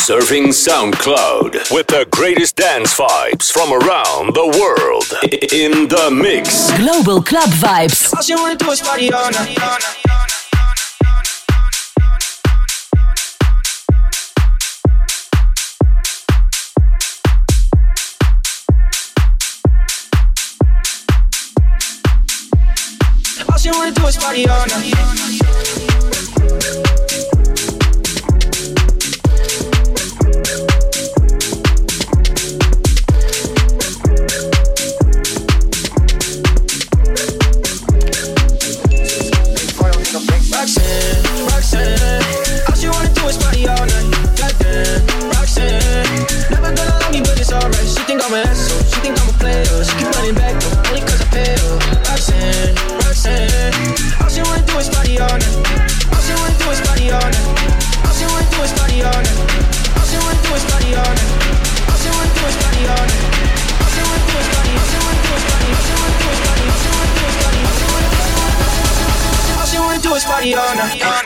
Surfing SoundCloud with the greatest dance vibes from around the world. In the mix. Global Club Vibes. All she wanna do is party all night. Party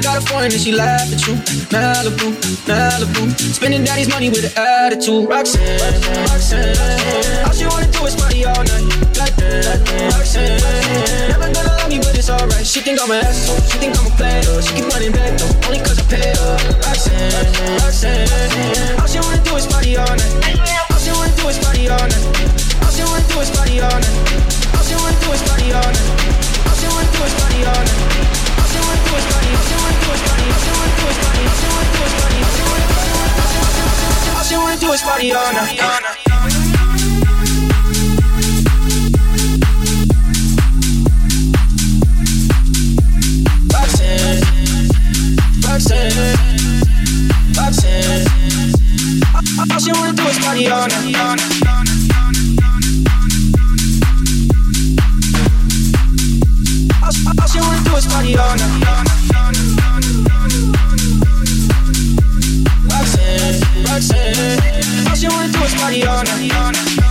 ain't got a foreign, then she laugh at you. Malibu, Malibu. Spending daddy's money with an attitude. Roxanne, Roxanne. All she wanna do is party all night. Like that, Roxanne. Never gonna love me, but it's alright. She think I'm an asshole. She think I'm a player. She keep running back though, only cause I pay her. Roxanne, Roxanne. All she wanna do is party all night. All she wanna do is party all night. All she wanna do is party all night. All she wanna do is party all night. All she wanna do is party all night. All she wanna do is party. All night. All, she wanna do is party all night. Roxanne, Roxanne. All she wanna do is party all night.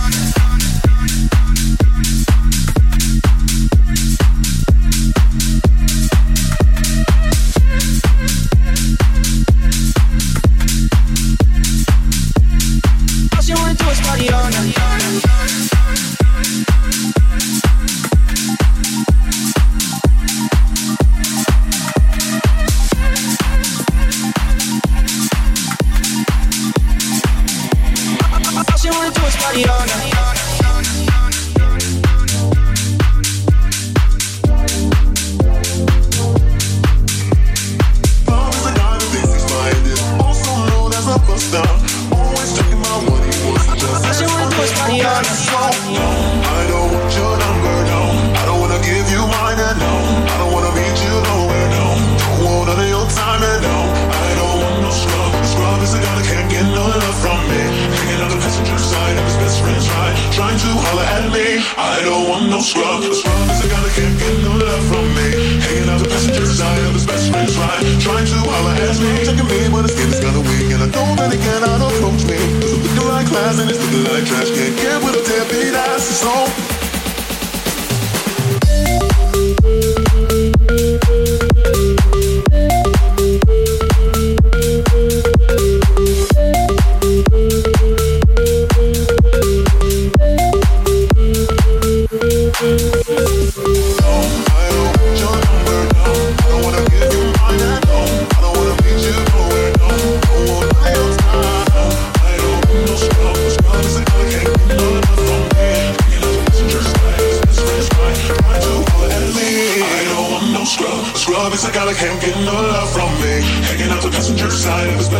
I don't want no scrub. A scrub is a guy that can't get no love from me. Hanging out the passenger side of his best friend's ride, trying to holler at me. Checking me, but his skin is kinda weak, and I know that he cannot approach me. Cause I'm looking like class and it's looking like trash. Can't get with a deadbeat ass, so.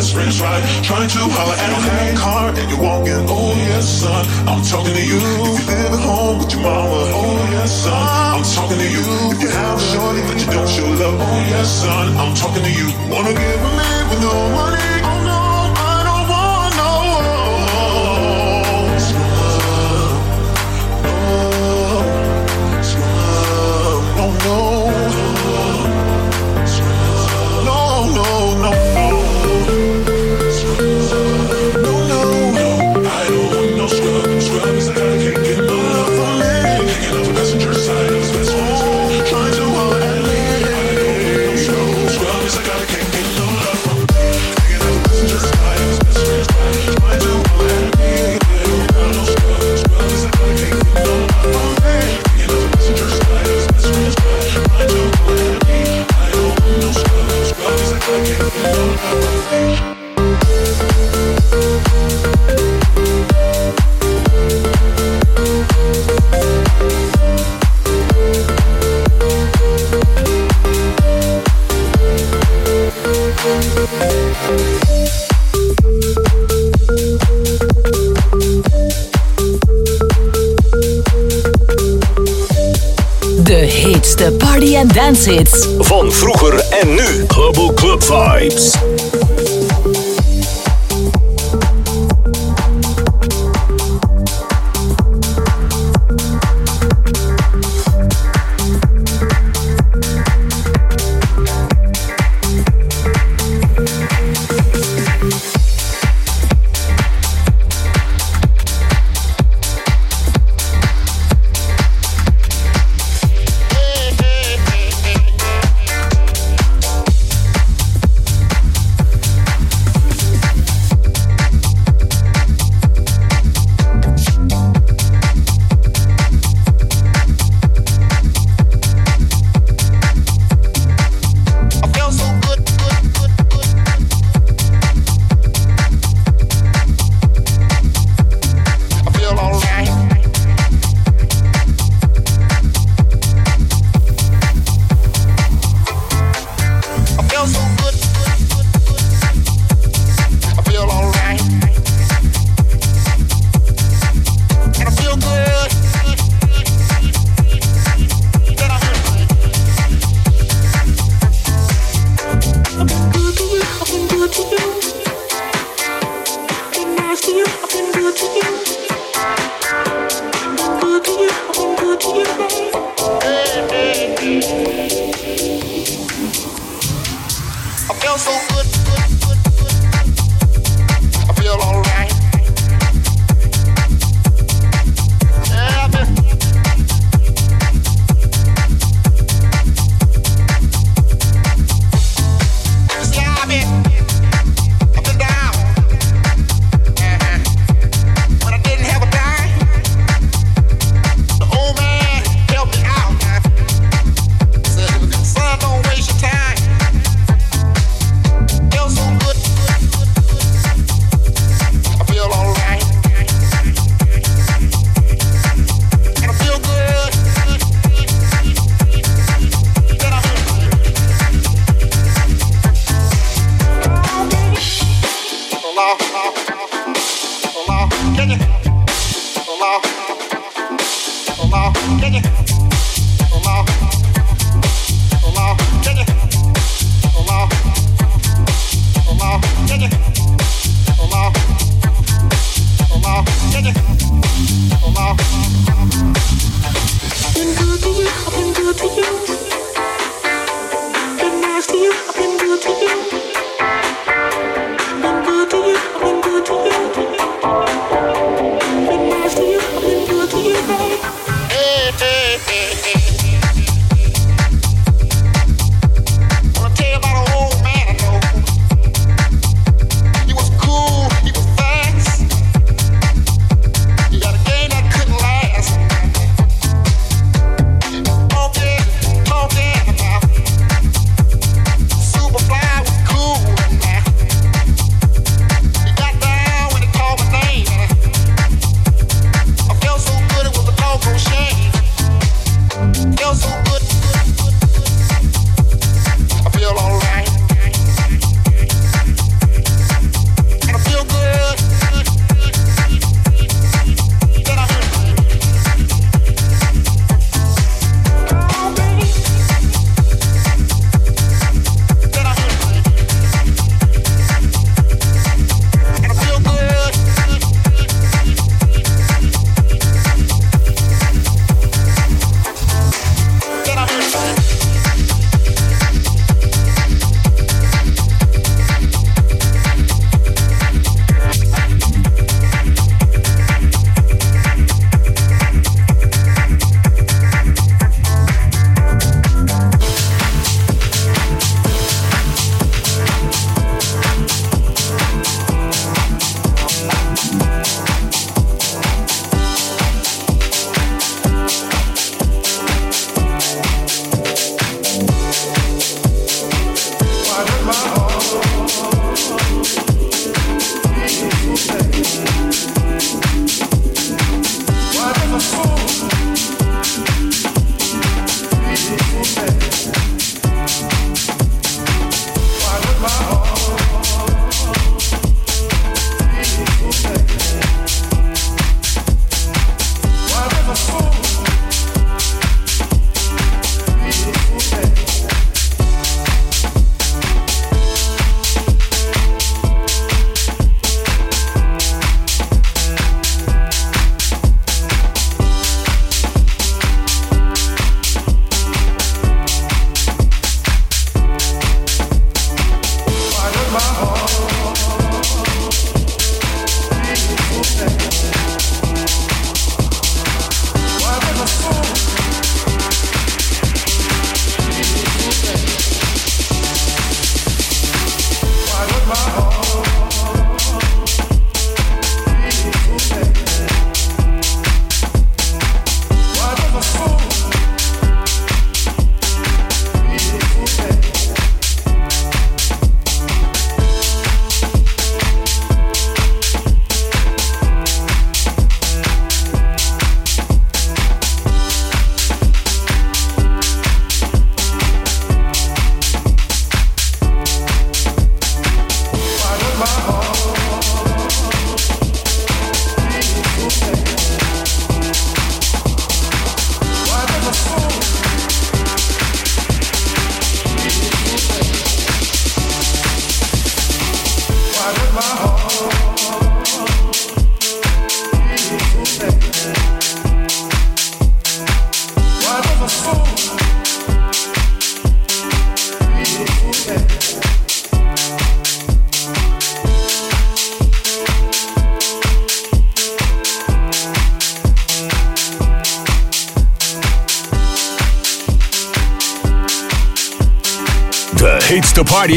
Friend's ride. Trying to holler at him in car and you're walking. Oh yes, son, I'm talking to you. If you live at home with your mama. Oh yes, son, I'm talking to you. If you have a shorty but you don't show love. Oh yes, son, I'm talking to you. Wanna get with me with no money? Dance hits. Van vroeger en nu. Global Club Vibes.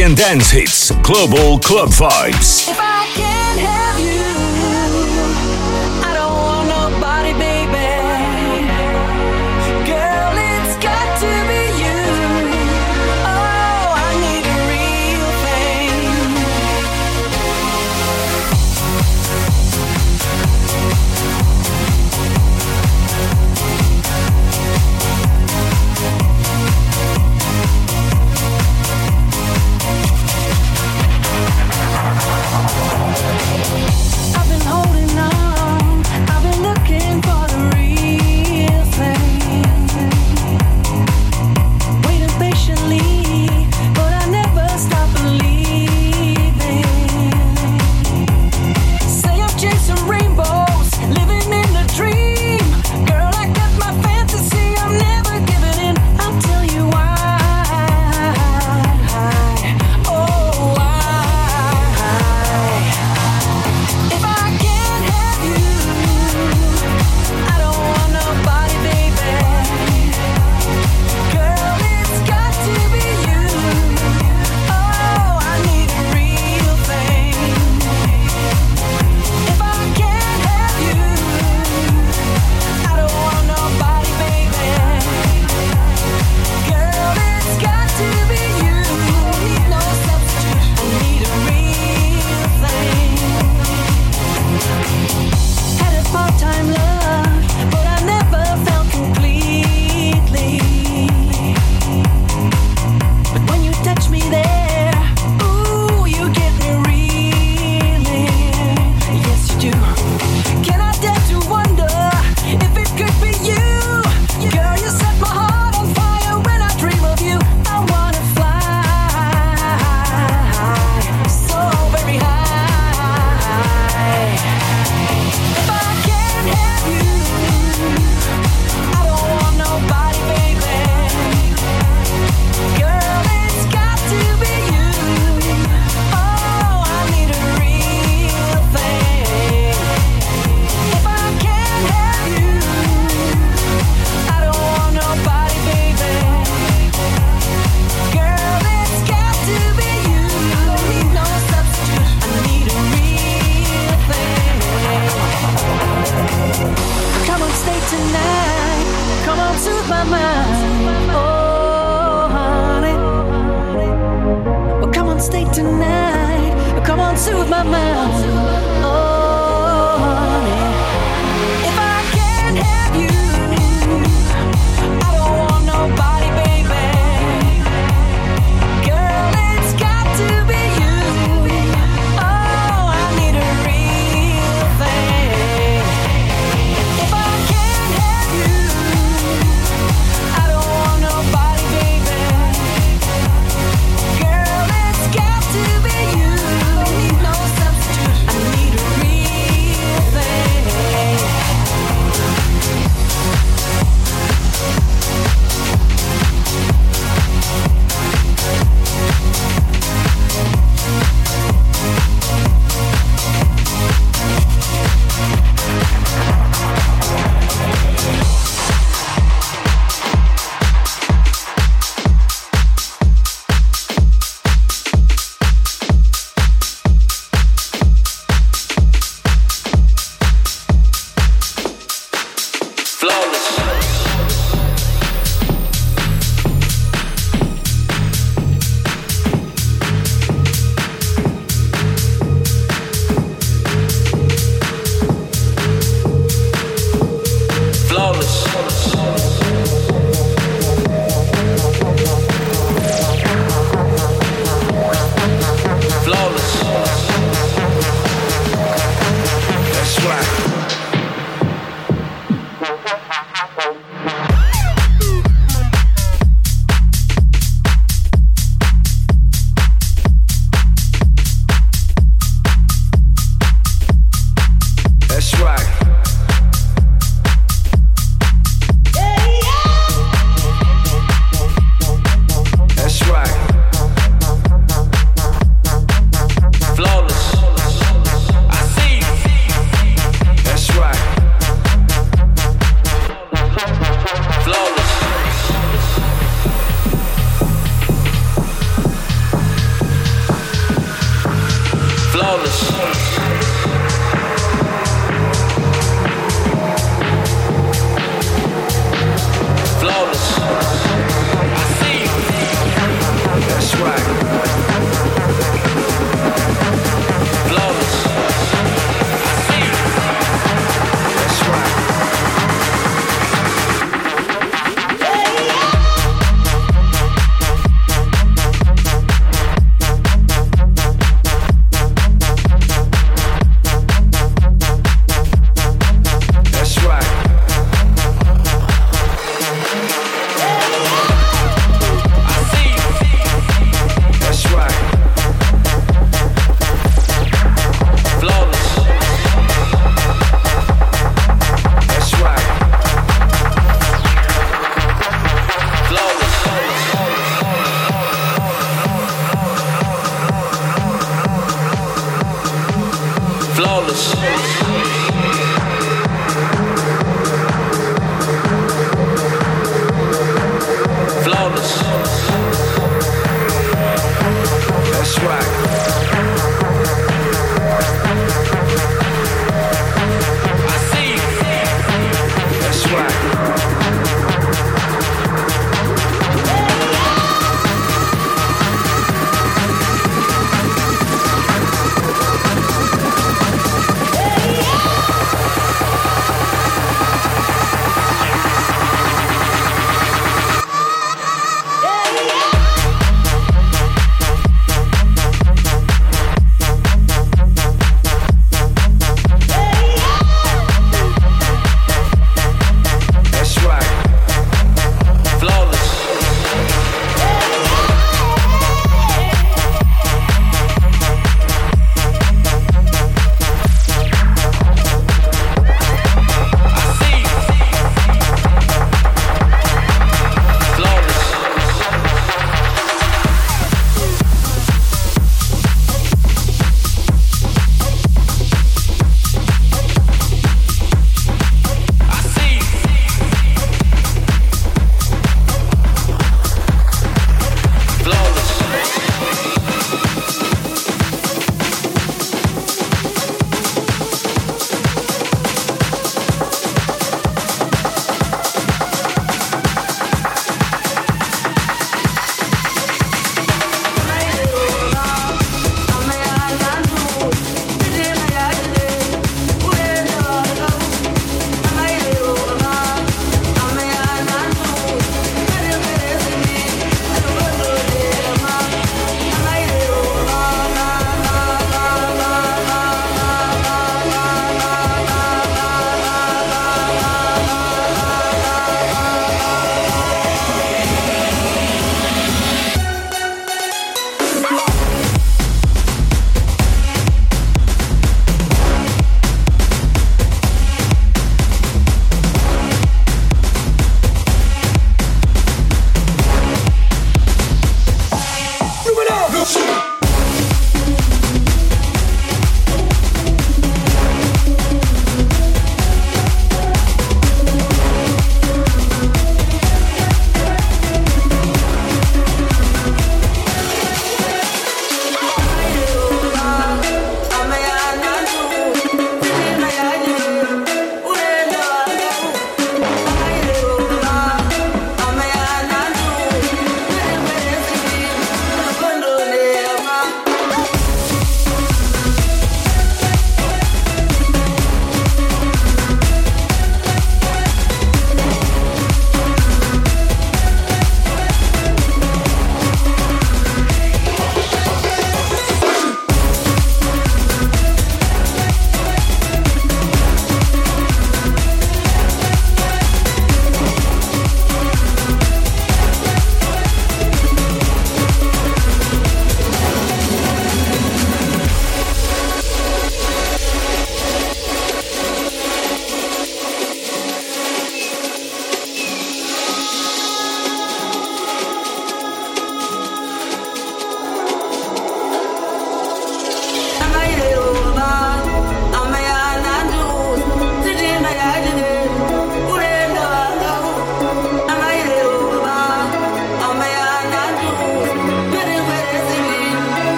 And dance hits. Global Club Vibes.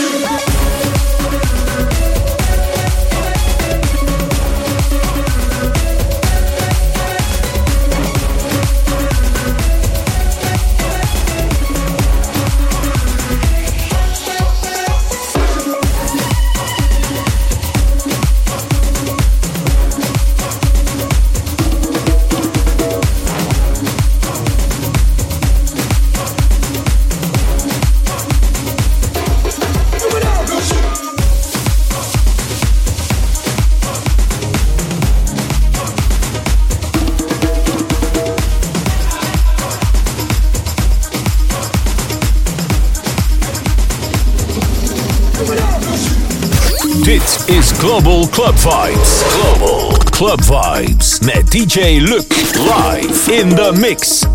you. Global Club Vibes. Global Club Vibes met DJ Luc live in the mix.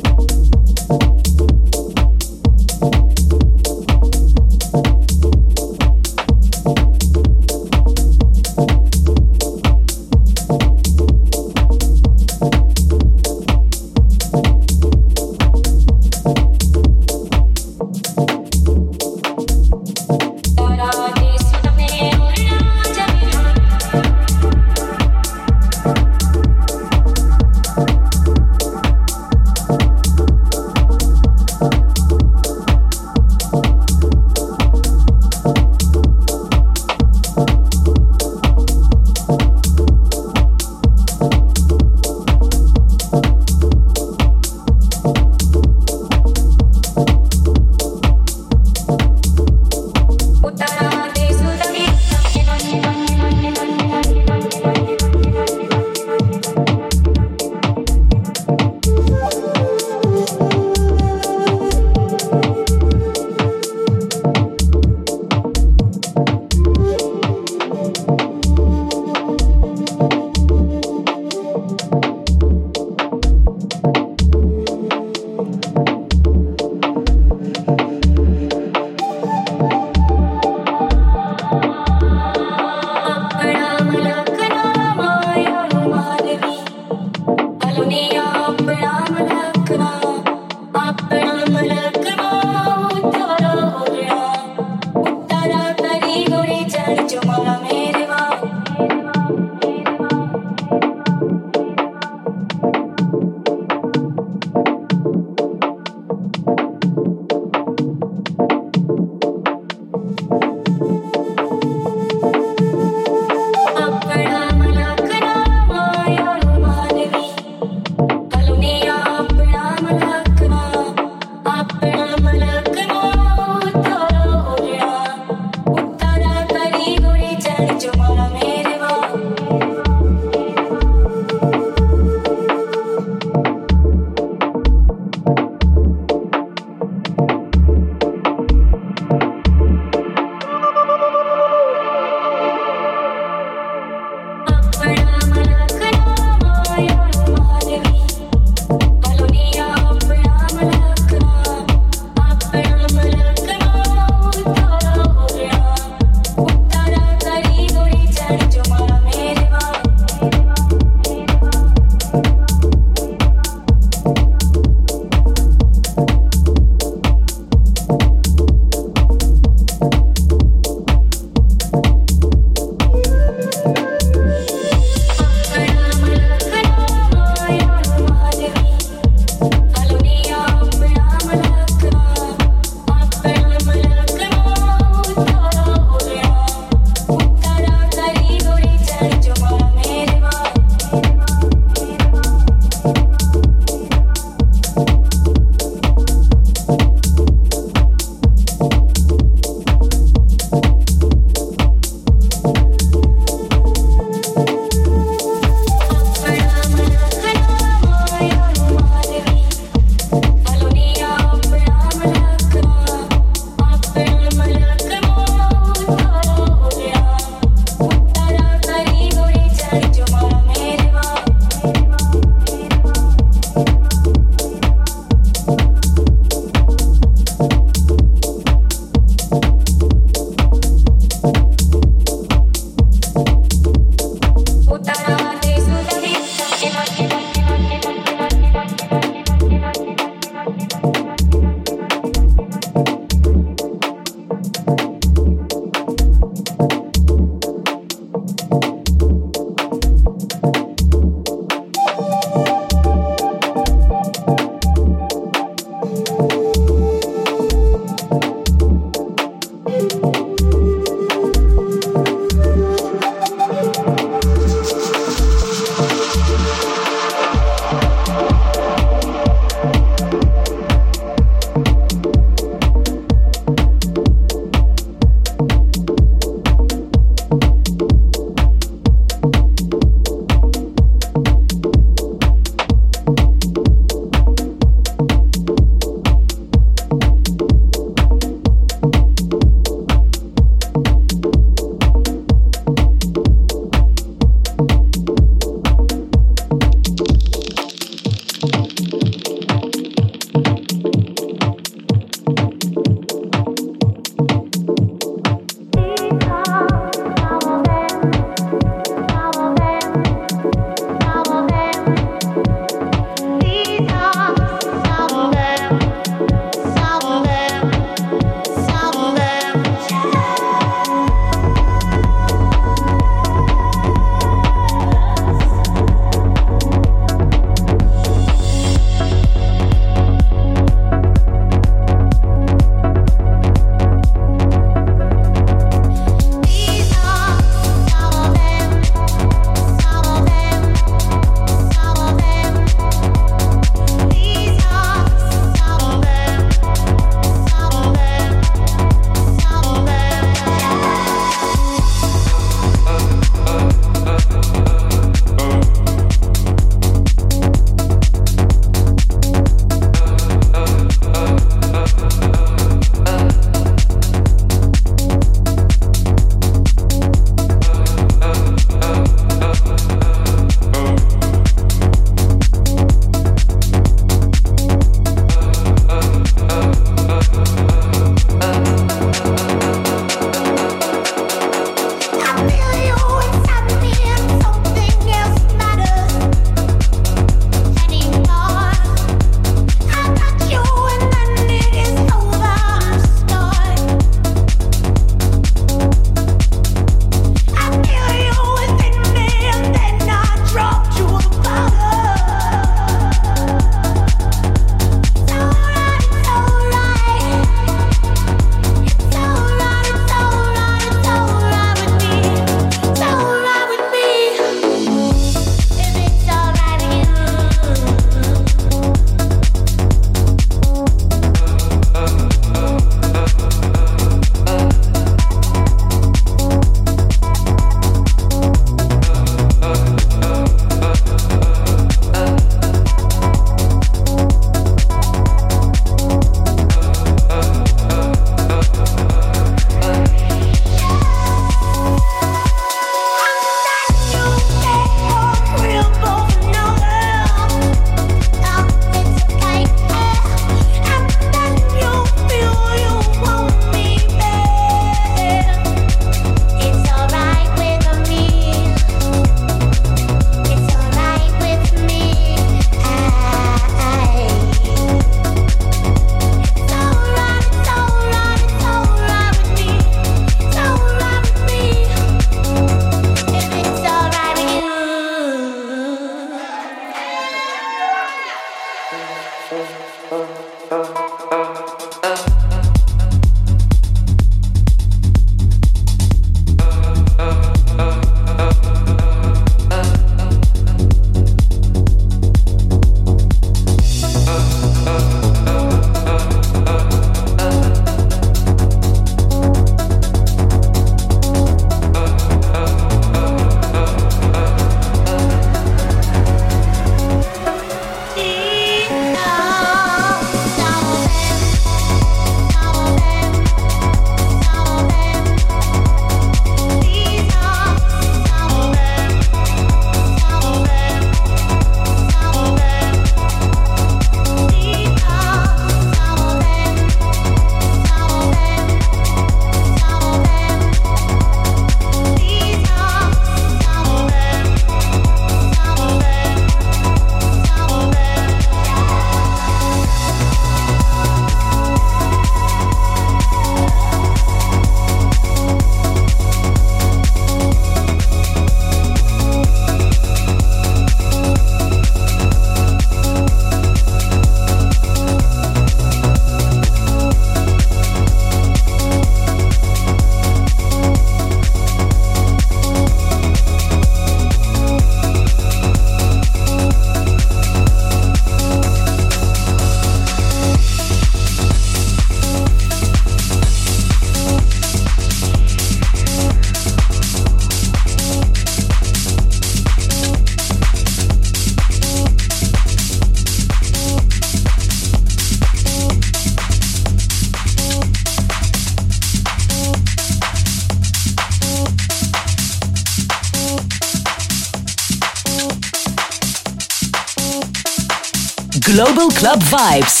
Global Club Vibes.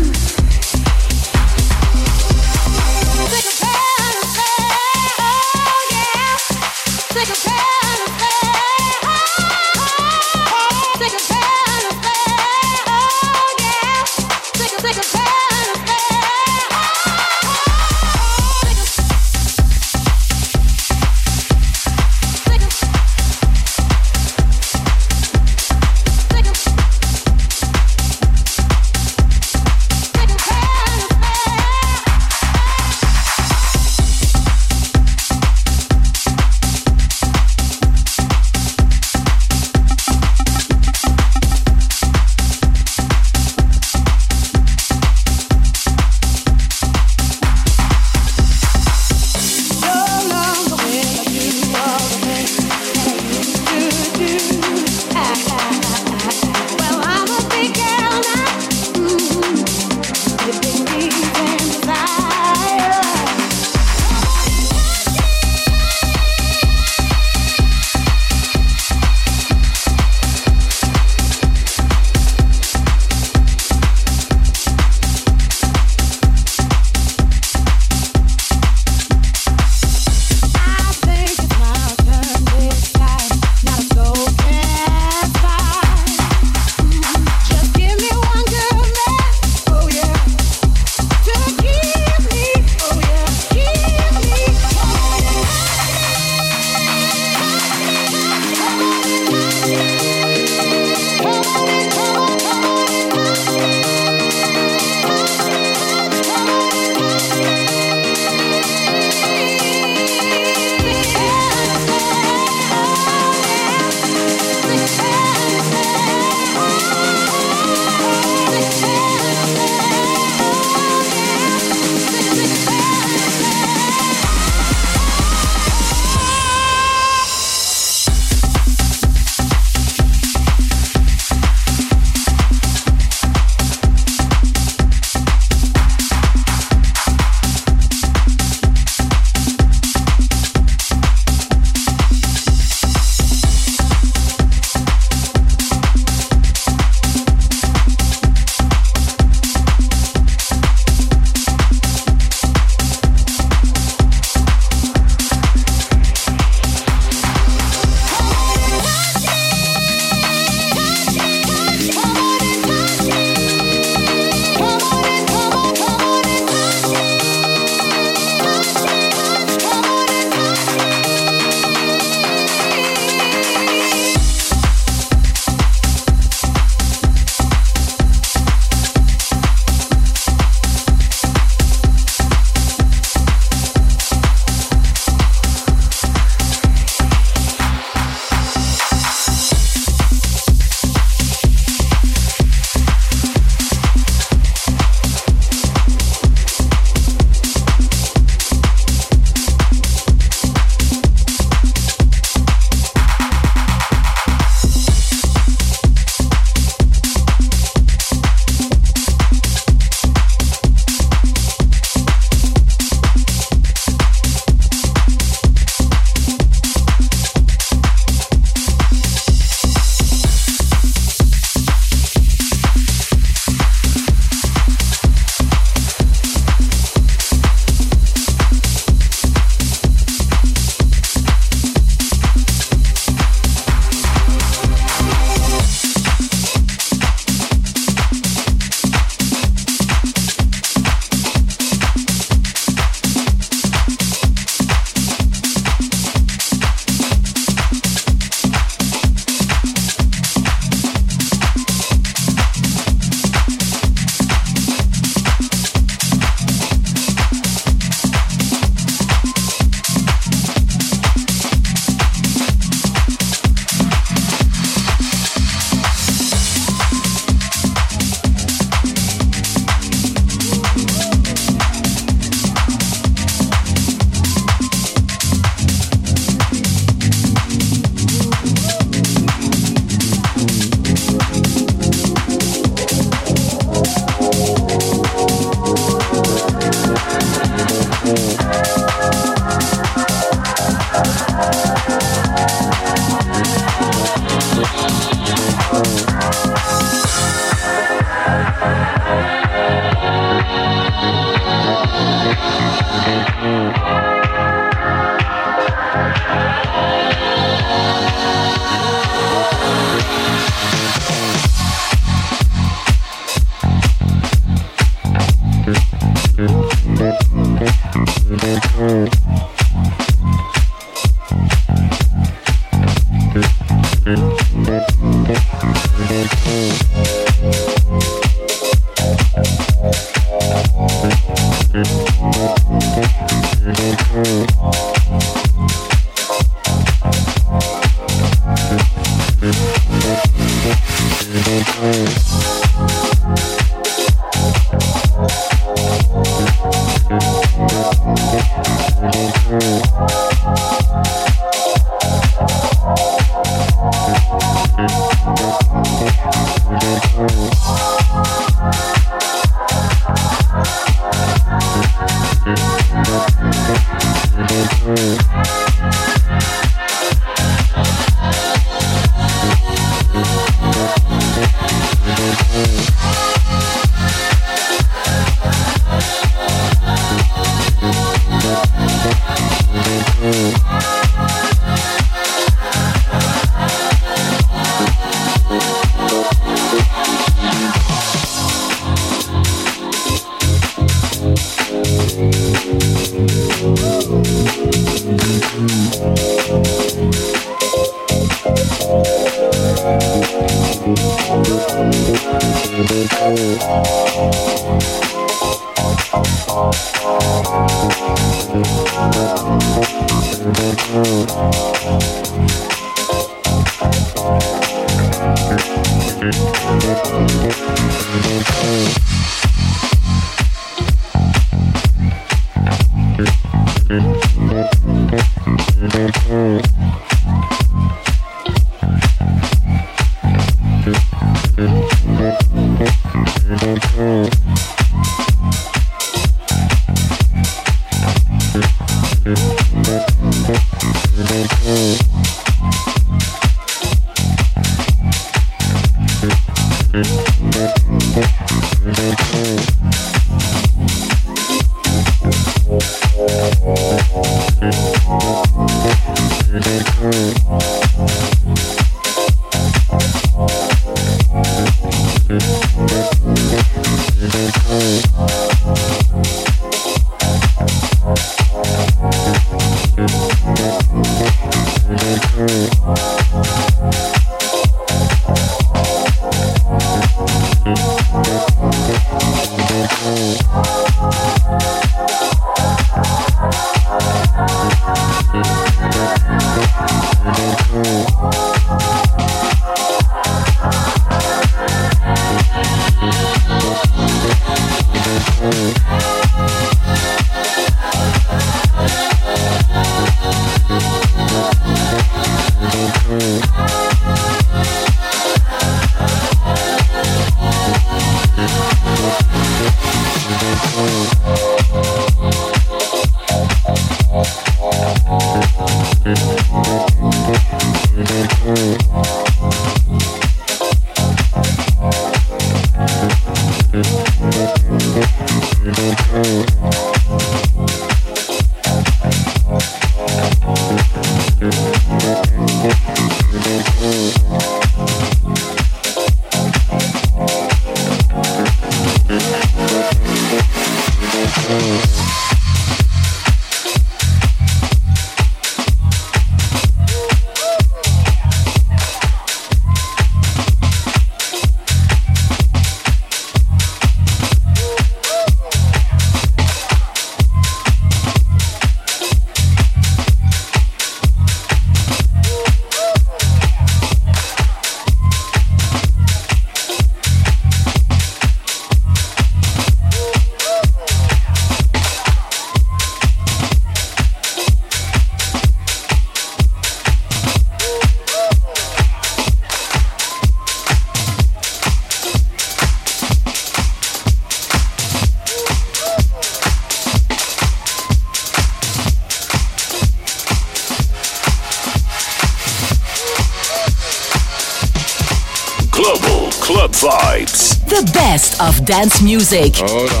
Dance music. Hold on,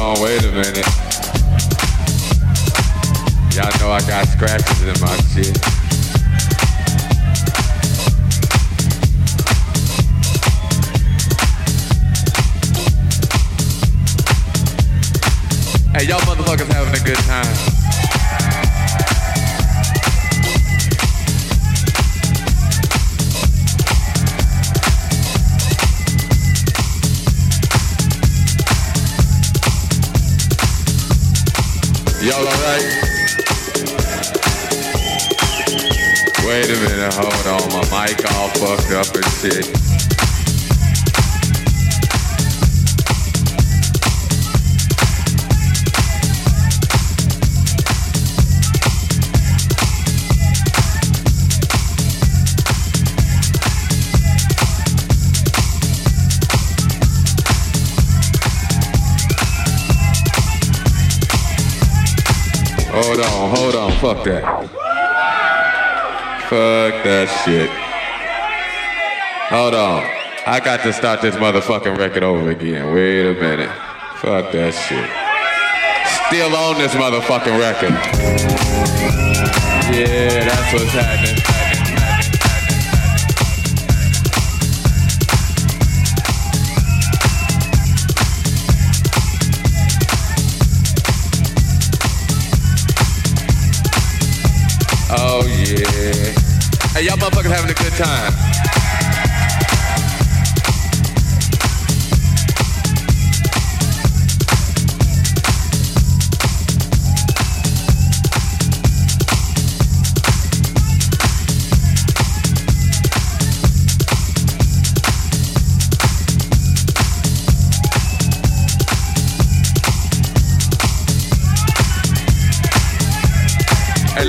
Wait a minute, hold on. My mic all fucked up and shit. Hold on, hold on, fuck that. Fuck that shit. Hold on. I got to start this motherfucking record over again. Wait a minute. Fuck that shit. Still on this motherfucking record. Yeah, that's what's happening. Hey, y'all motherfuckers having a good time.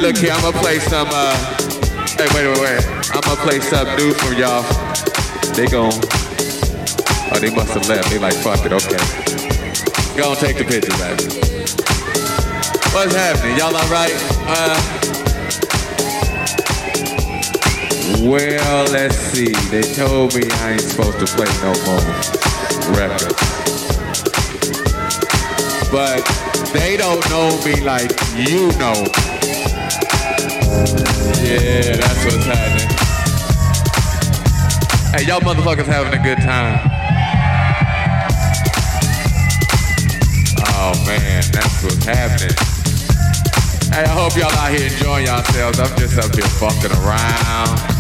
look here, I'm gonna play some, uh, hey, wait, wait, wait. I'm gonna play some new from y'all. They gon' oh, they must have left. They like, fuck it, okay. Go and take the picture, baby. What's happening? Y'all alright? Uh, well, let's see. They told me I ain't supposed to play no more records. But they don't know me like you know yeah, that's what's happening. Hey, y'all motherfuckers having a good time. Oh man, that's what's happening. Hey, I hope y'all out here enjoying yourselves. I'm just up here fucking around.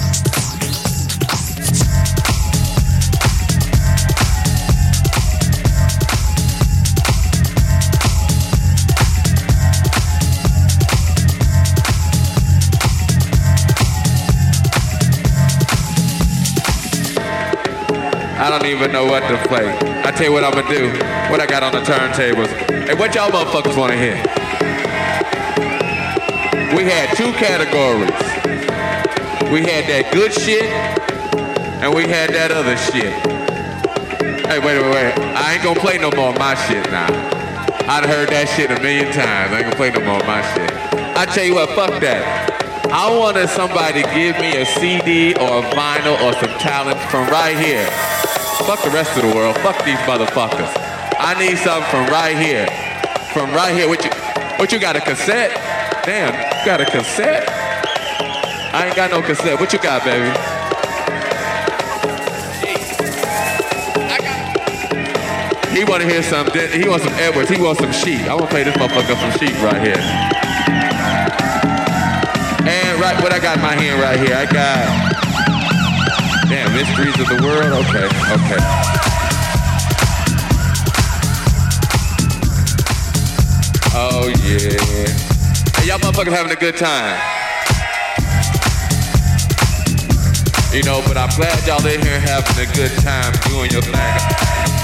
I don't even know what to play. I tell you what I'm gonna do. What I got on the turntables. Hey, what y'all motherfuckers wanna hear? We had two categories. We had that good shit, and we had that other shit. Hey, wait, wait, wait. I ain't gonna play no more of my shit now. I'd heard that shit a million times. I ain't gonna play no more of my shit. I tell you what, fuck that. I wanted somebody to give me a CD or a vinyl or some talent from right here. Fuck the rest of the world. Fuck these motherfuckers. I need something from right here. From right here. What you what you got a cassette? Damn, you got a cassette? I ain't got no cassette. What you got, baby? He wanna hear some he wants some Edwards, he wants some Chic. I wanna play this motherfucker some Chic right here. And right what I got in my hand right here, I got mysteries of the world? Okay, okay. Oh, yeah. Hey, y'all motherfuckers having a good time. You know, but I'm glad y'all in here having a good time doing your thing.